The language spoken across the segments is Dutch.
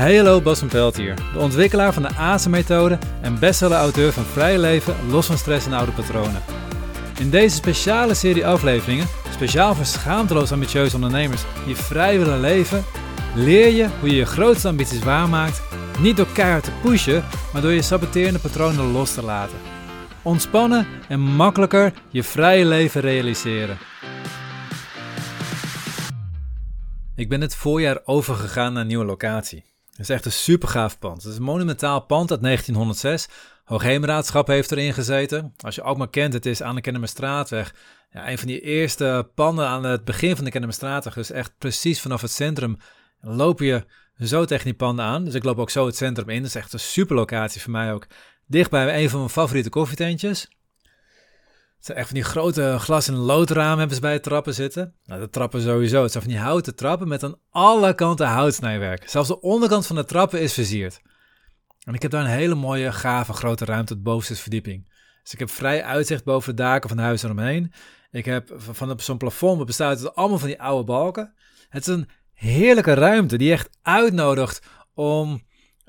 Hallo, Bas van Pelt hier, de ontwikkelaar van de ASE-methode en bestseller-auteur van Vrij Leven, Los van Stress en Oude Patronen. In deze speciale serie afleveringen, speciaal voor schaamteloos ambitieuze ondernemers die vrij willen leven, leer je hoe je je grootste ambities waarmaakt, niet door keihard te pushen, maar door je saboterende patronen los te laten. Ontspannen en makkelijker je vrije leven realiseren. Ik ben het voorjaar overgegaan naar een nieuwe locatie. Het is echt een super gaaf pand. Het is een monumentaal pand uit 1906. Hoogheemraadschap heeft erin gezeten. Als je ook maar kent, het is aan de Kennemerstraatweg. Ja, een van die eerste panden aan het begin van de Kennemerstraatweg. Dus echt precies vanaf het centrum loop je zo tegen die panden aan. Dus ik loop ook zo het centrum in. Dat is echt een super locatie voor mij ook. Dicht bij een van mijn favoriete koffietentjes. Het zijn echt van die grote glas- en loodramen hebben ze bij de trappen zitten. Nou, de trappen sowieso. Het zijn van die houten trappen met aan alle kanten houtsnijwerk. Zelfs de onderkant van de trappen is versierd. En ik heb daar een hele mooie, gave, grote ruimte op bovenste verdieping. Dus ik heb vrij uitzicht boven de daken van de huizen eromheen. Ik heb van zo'n plafond bestaat uit allemaal van die oude balken. Het is een heerlijke ruimte die echt uitnodigt om,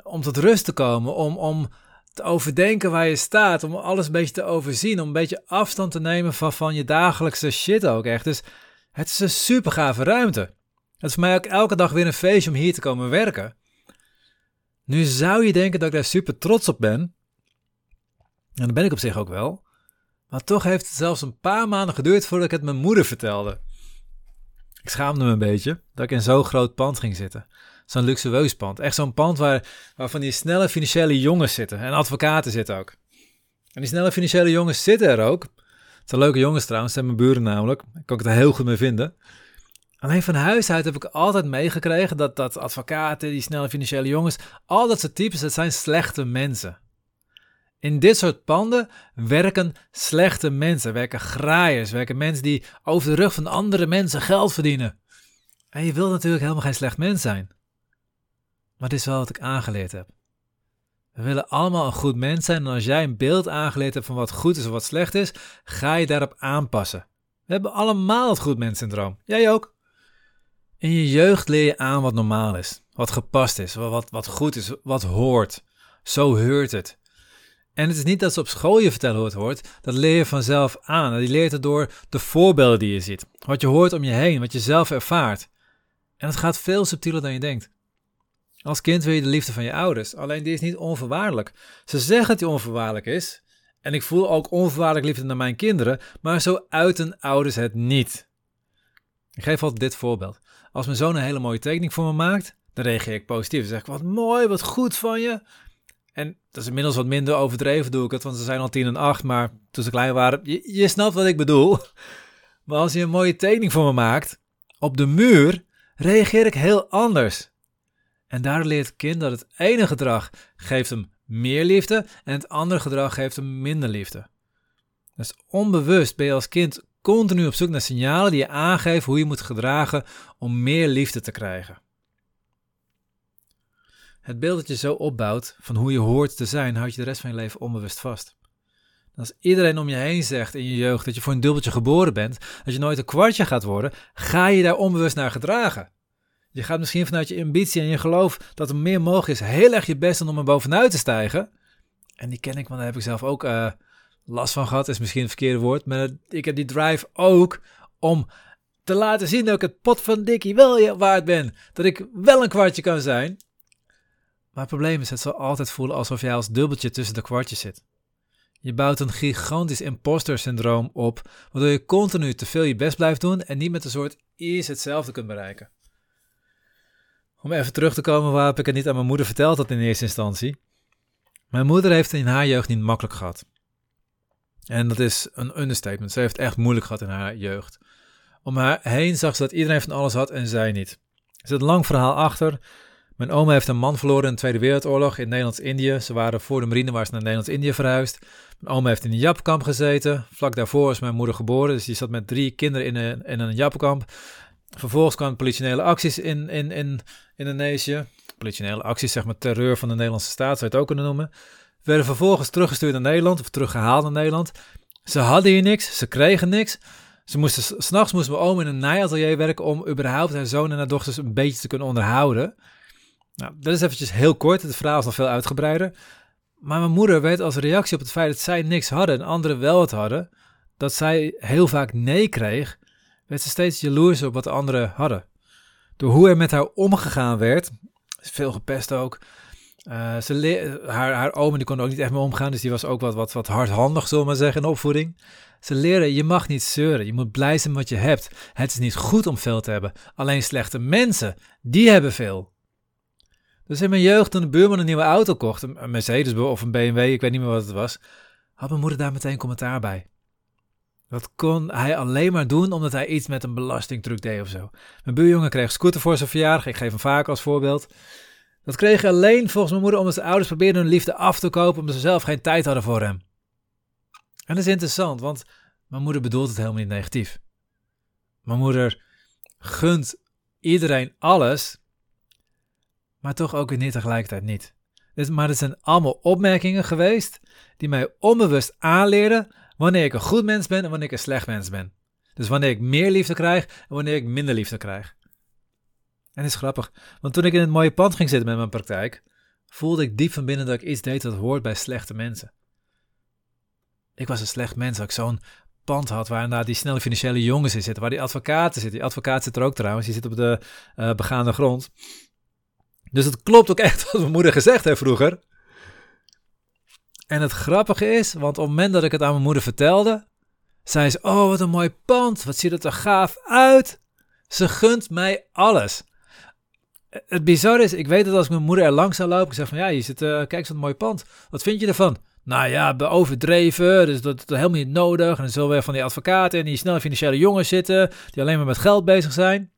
om tot rust te komen, om, om te overdenken waar je staat, om alles een beetje te overzien, om een beetje afstand te nemen van, van je dagelijkse shit ook echt. Dus het is een super gave ruimte. Het is voor mij ook elke dag weer een feestje om hier te komen werken. Nu zou je denken dat ik daar super trots op ben. En dat ben ik op zich ook wel. Maar toch heeft het zelfs een paar maanden geduurd voordat ik het mijn moeder vertelde. Ik schaamde me een beetje dat ik in zo'n groot pand ging zitten zo'n luxueus pand. Echt zo'n pand waar, waar van die snelle financiële jongens zitten. En advocaten zitten ook. En die snelle financiële jongens zitten er ook. Het zijn leuke jongens trouwens, zijn mijn buren namelijk. Ik kan het er heel goed mee vinden. Alleen van huis uit heb ik altijd meegekregen dat, dat advocaten, die snelle financiële jongens, al dat soort types, dat zijn slechte mensen. In dit soort panden werken slechte mensen, werken graaiers, werken mensen die over de rug van andere mensen geld verdienen. En je wilt natuurlijk helemaal geen slecht mens zijn. Maar dit is wel wat ik aangeleerd heb. We willen allemaal een goed mens zijn en als jij een beeld aangeleerd hebt van wat goed is of wat slecht is, ga je daarop aanpassen. We hebben allemaal het goed mens-syndroom. Jij ook. In je jeugd leer je aan wat normaal is, wat gepast is, wat, wat goed is, wat hoort. Zo heurt het. En het is niet dat ze op school je vertellen hoe het hoort, dat leer je vanzelf aan. Die leert het door de voorbeelden die je ziet, wat je hoort om je heen, wat je zelf ervaart. En het gaat veel subtieler dan je denkt. Als kind wil je de liefde van je ouders, alleen die is niet onvoorwaardelijk. Ze zeggen dat die onvoorwaardelijk is, en ik voel ook onvoorwaardelijk liefde naar mijn kinderen, maar zo uiten ouders het niet. Ik geef altijd dit voorbeeld. Als mijn zoon een hele mooie tekening voor me maakt, dan reageer ik positief. Dan zeg ik, wat mooi, wat goed van je. En dat is inmiddels wat minder overdreven doe ik het, want ze zijn al tien en acht, maar toen ze klein waren, je, je snapt wat ik bedoel. Maar als je een mooie tekening voor me maakt, op de muur, reageer ik heel anders. En daar leert het kind dat het ene gedrag geeft hem meer liefde en het andere gedrag geeft hem minder liefde. Dus onbewust ben je als kind continu op zoek naar signalen die je aangeven hoe je moet gedragen om meer liefde te krijgen. Het beeld dat je zo opbouwt van hoe je hoort te zijn, houdt je de rest van je leven onbewust vast. Als iedereen om je heen zegt in je jeugd dat je voor een dubbeltje geboren bent, dat je nooit een kwartje gaat worden, ga je daar onbewust naar gedragen. Je gaat misschien vanuit je ambitie en je geloof dat er meer mogelijk is, heel erg je best doen om er bovenuit te stijgen. En die ken ik, want daar heb ik zelf ook uh, last van gehad, is misschien het verkeerde woord. Maar ik heb die drive ook om te laten zien dat ik het pot van Dikkie wel waard ben. Dat ik wel een kwartje kan zijn. Maar het probleem is, het zal altijd voelen alsof jij als dubbeltje tussen de kwartjes zit. Je bouwt een gigantisch imposter syndroom op, waardoor je continu te veel je best blijft doen en niet met een soort eerst hetzelfde kunt bereiken. Om even terug te komen waarop ik het niet aan mijn moeder verteld had in eerste instantie. Mijn moeder heeft in haar jeugd niet makkelijk gehad. En dat is een understatement. Ze heeft echt moeilijk gehad in haar jeugd. Om haar heen zag ze dat iedereen van alles had en zij niet. Er zit een lang verhaal achter. Mijn oma heeft een man verloren in de Tweede Wereldoorlog in Nederlands-Indië. Ze waren voor de marine waar naar Nederlands-Indië verhuisd. Mijn oma heeft in een japkamp gezeten. Vlak daarvoor is mijn moeder geboren, dus die zat met drie kinderen in een, in een japkamp. Vervolgens kwamen politionele acties in, in, in Indonesië. Politionele acties, zeg maar terreur van de Nederlandse staat, zou je het ook kunnen noemen. Werden vervolgens teruggestuurd naar Nederland, of teruggehaald naar Nederland. Ze hadden hier niks, ze kregen niks. Ze moesten, s'nachts moest mijn oom in een naaiatelier werken om überhaupt haar zoon en haar dochters een beetje te kunnen onderhouden. Nou, dat is eventjes heel kort. Het verhaal is nog veel uitgebreider. Maar mijn moeder weet als reactie op het feit dat zij niks hadden en anderen wel het hadden, dat zij heel vaak nee kreeg, werd ze steeds jaloers op wat de anderen hadden. Door hoe er met haar omgegaan werd, veel gepest ook. Uh, ze haar, haar oom die kon ook niet echt mee omgaan, dus die was ook wat, wat, wat hardhandig, zullen we maar zeggen, in opvoeding. Ze leren, je mag niet zeuren, je moet blij zijn met wat je hebt. Het is niet goed om veel te hebben, alleen slechte mensen, die hebben veel. Dus in mijn jeugd, toen de buurman een nieuwe auto kocht, een Mercedes of een BMW, ik weet niet meer wat het was, had mijn moeder daar meteen commentaar bij. Dat kon hij alleen maar doen omdat hij iets met een belastingtruc deed of zo. Mijn buurjongen kreeg scooter voor zijn verjaardag, ik geef hem vaak als voorbeeld. Dat kreeg hij alleen volgens mijn moeder omdat zijn ouders probeerden hun liefde af te kopen omdat ze zelf geen tijd hadden voor hem. En dat is interessant, want mijn moeder bedoelt het helemaal niet negatief. Mijn moeder gunt iedereen alles, maar toch ook niet tegelijkertijd niet. Maar het zijn allemaal opmerkingen geweest die mij onbewust aanleerden wanneer ik een goed mens ben en wanneer ik een slecht mens ben. Dus wanneer ik meer liefde krijg en wanneer ik minder liefde krijg. En het is grappig, want toen ik in het mooie pand ging zitten met mijn praktijk, voelde ik diep van binnen dat ik iets deed dat hoort bij slechte mensen. Ik was een slecht mens dat ik zo'n pand had waar die snelle financiële jongens in zitten, waar die advocaten zitten. Die advocaat zit er ook trouwens, die zit op de uh, begaande grond. Dus het klopt ook echt wat mijn moeder gezegd heeft vroeger. En het grappige is, want op het moment dat ik het aan mijn moeder vertelde, zei ze: Oh, wat een mooi pand, wat ziet het er gaaf uit. Ze gunt mij alles. Het bizarre is, ik weet dat als ik mijn moeder er langs zou lopen, ik zeg van ja, je zit, uh, kijk eens wat een mooi pand. Wat vind je ervan? Nou ja, overdreven, dus dat is helemaal niet nodig. En dan zullen we van die advocaten en die snelle financiële jongens zitten, die alleen maar met geld bezig zijn.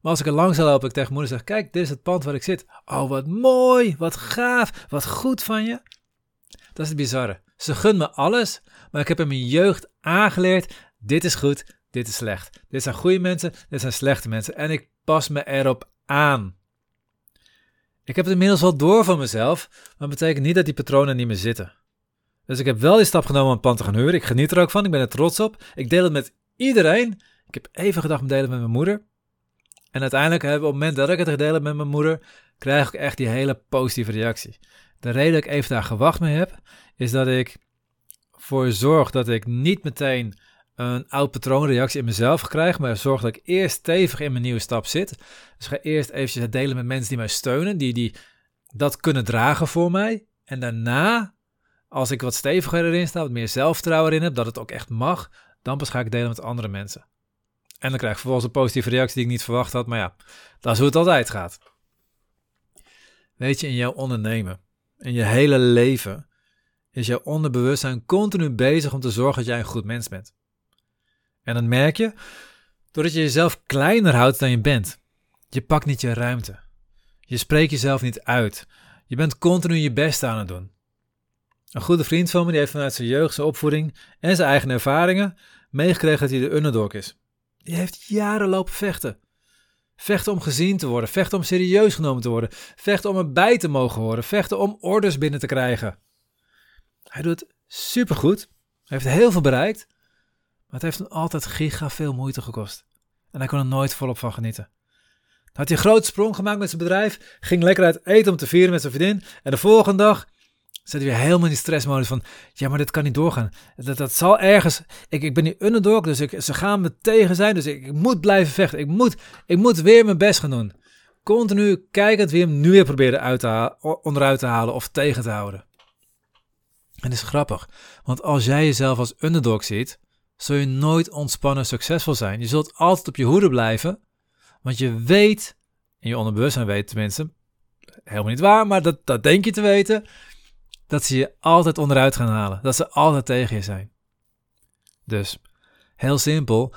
Maar als ik er langs zou lopen, ik tegen moeder zeg, kijk, dit is het pand waar ik zit. Oh, wat mooi, wat gaaf, wat goed van je. Dat is het bizarre. Ze gunt me alles, maar ik heb in mijn jeugd aangeleerd, dit is goed, dit is slecht. Dit zijn goede mensen, dit zijn slechte mensen. En ik pas me erop aan. Ik heb het inmiddels wel door van mezelf, maar dat betekent niet dat die patronen niet meer zitten. Dus ik heb wel die stap genomen om een pand te gaan huren. Ik geniet er ook van, ik ben er trots op. Ik deel het met iedereen. Ik heb even gedacht om delen met mijn moeder. En uiteindelijk, op het moment dat ik het gedeeld heb met mijn moeder, krijg ik echt die hele positieve reactie. De reden dat ik even daar gewacht mee heb, is dat ik voor zorg dat ik niet meteen een oud patroonreactie in mezelf krijg, maar zorg dat ik eerst stevig in mijn nieuwe stap zit. Dus ga eerst eventjes het delen met mensen die mij steunen, die, die dat kunnen dragen voor mij. En daarna, als ik wat steviger erin sta, wat meer zelfvertrouwen erin heb, dat het ook echt mag, dan pas ga ik delen met andere mensen. En dan krijg ik vervolgens een positieve reactie die ik niet verwacht had, maar ja, dat is hoe het altijd gaat. Weet je, in jouw ondernemen, in je hele leven, is jouw onderbewustzijn continu bezig om te zorgen dat jij een goed mens bent. En dan merk je, doordat je jezelf kleiner houdt dan je bent. Je pakt niet je ruimte. Je spreekt jezelf niet uit. Je bent continu je best aan het doen. Een goede vriend van me die heeft vanuit zijn jeugd, zijn opvoeding en zijn eigen ervaringen meegekregen dat hij de underdog is. Die heeft jaren vechten. Vechten om gezien te worden, vechten om serieus genomen te worden, vechten om erbij te mogen horen, vechten om orders binnen te krijgen. Hij doet supergoed, heeft heel veel bereikt, maar het heeft hem altijd giga veel moeite gekost. En hij kon er nooit volop van genieten. Had hij een grote sprong gemaakt met zijn bedrijf, ging lekker uit eten om te vieren met zijn vriendin. En de volgende dag zit weer helemaal in die stressmodus van, ja, maar dit kan niet doorgaan. Dat, dat zal ergens, ik, ik ben nu underdog, dus ik, ze gaan me tegen zijn, dus ik, moet blijven vechten. Ik moet, ik moet weer mijn best gaan doen. Continu kijkend wie hem nu weer proberen uit te onderuit te halen of tegen te houden. En dat is grappig, want als jij jezelf als underdog ziet, zul je nooit ontspannen succesvol zijn. Je zult altijd op je hoede blijven, want je weet, en je onderbewustzijn weet tenminste, helemaal niet waar, maar dat, dat denk je te weten, dat ze je altijd onderuit gaan halen. Dat ze altijd tegen je zijn. Dus, heel simpel,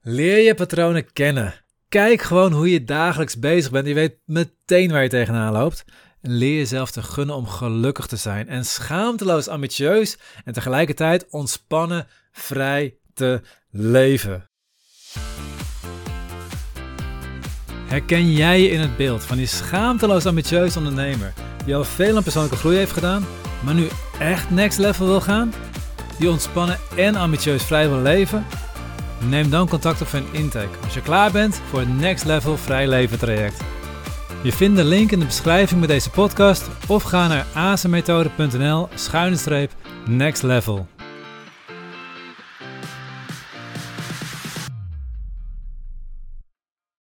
leer je patronen kennen. Kijk gewoon hoe je dagelijks bezig bent. Je weet meteen waar je tegenaan loopt. Leer jezelf te gunnen om gelukkig te zijn en schaamteloos ambitieus en tegelijkertijd ontspannen, vrij te leven. Herken jij je in het beeld van die schaamteloos ambitieus ondernemer die al veel aan persoonlijke groei heeft gedaan, maar nu echt next level wil gaan? Die ontspannen en ambitieus vrij wil leven? Neem dan contact op voor een intake als je klaar bent voor het next level vrij leven traject. Je vindt de link in de beschrijving bij deze podcast of ga naar azenmethode.nl schuine streep next level.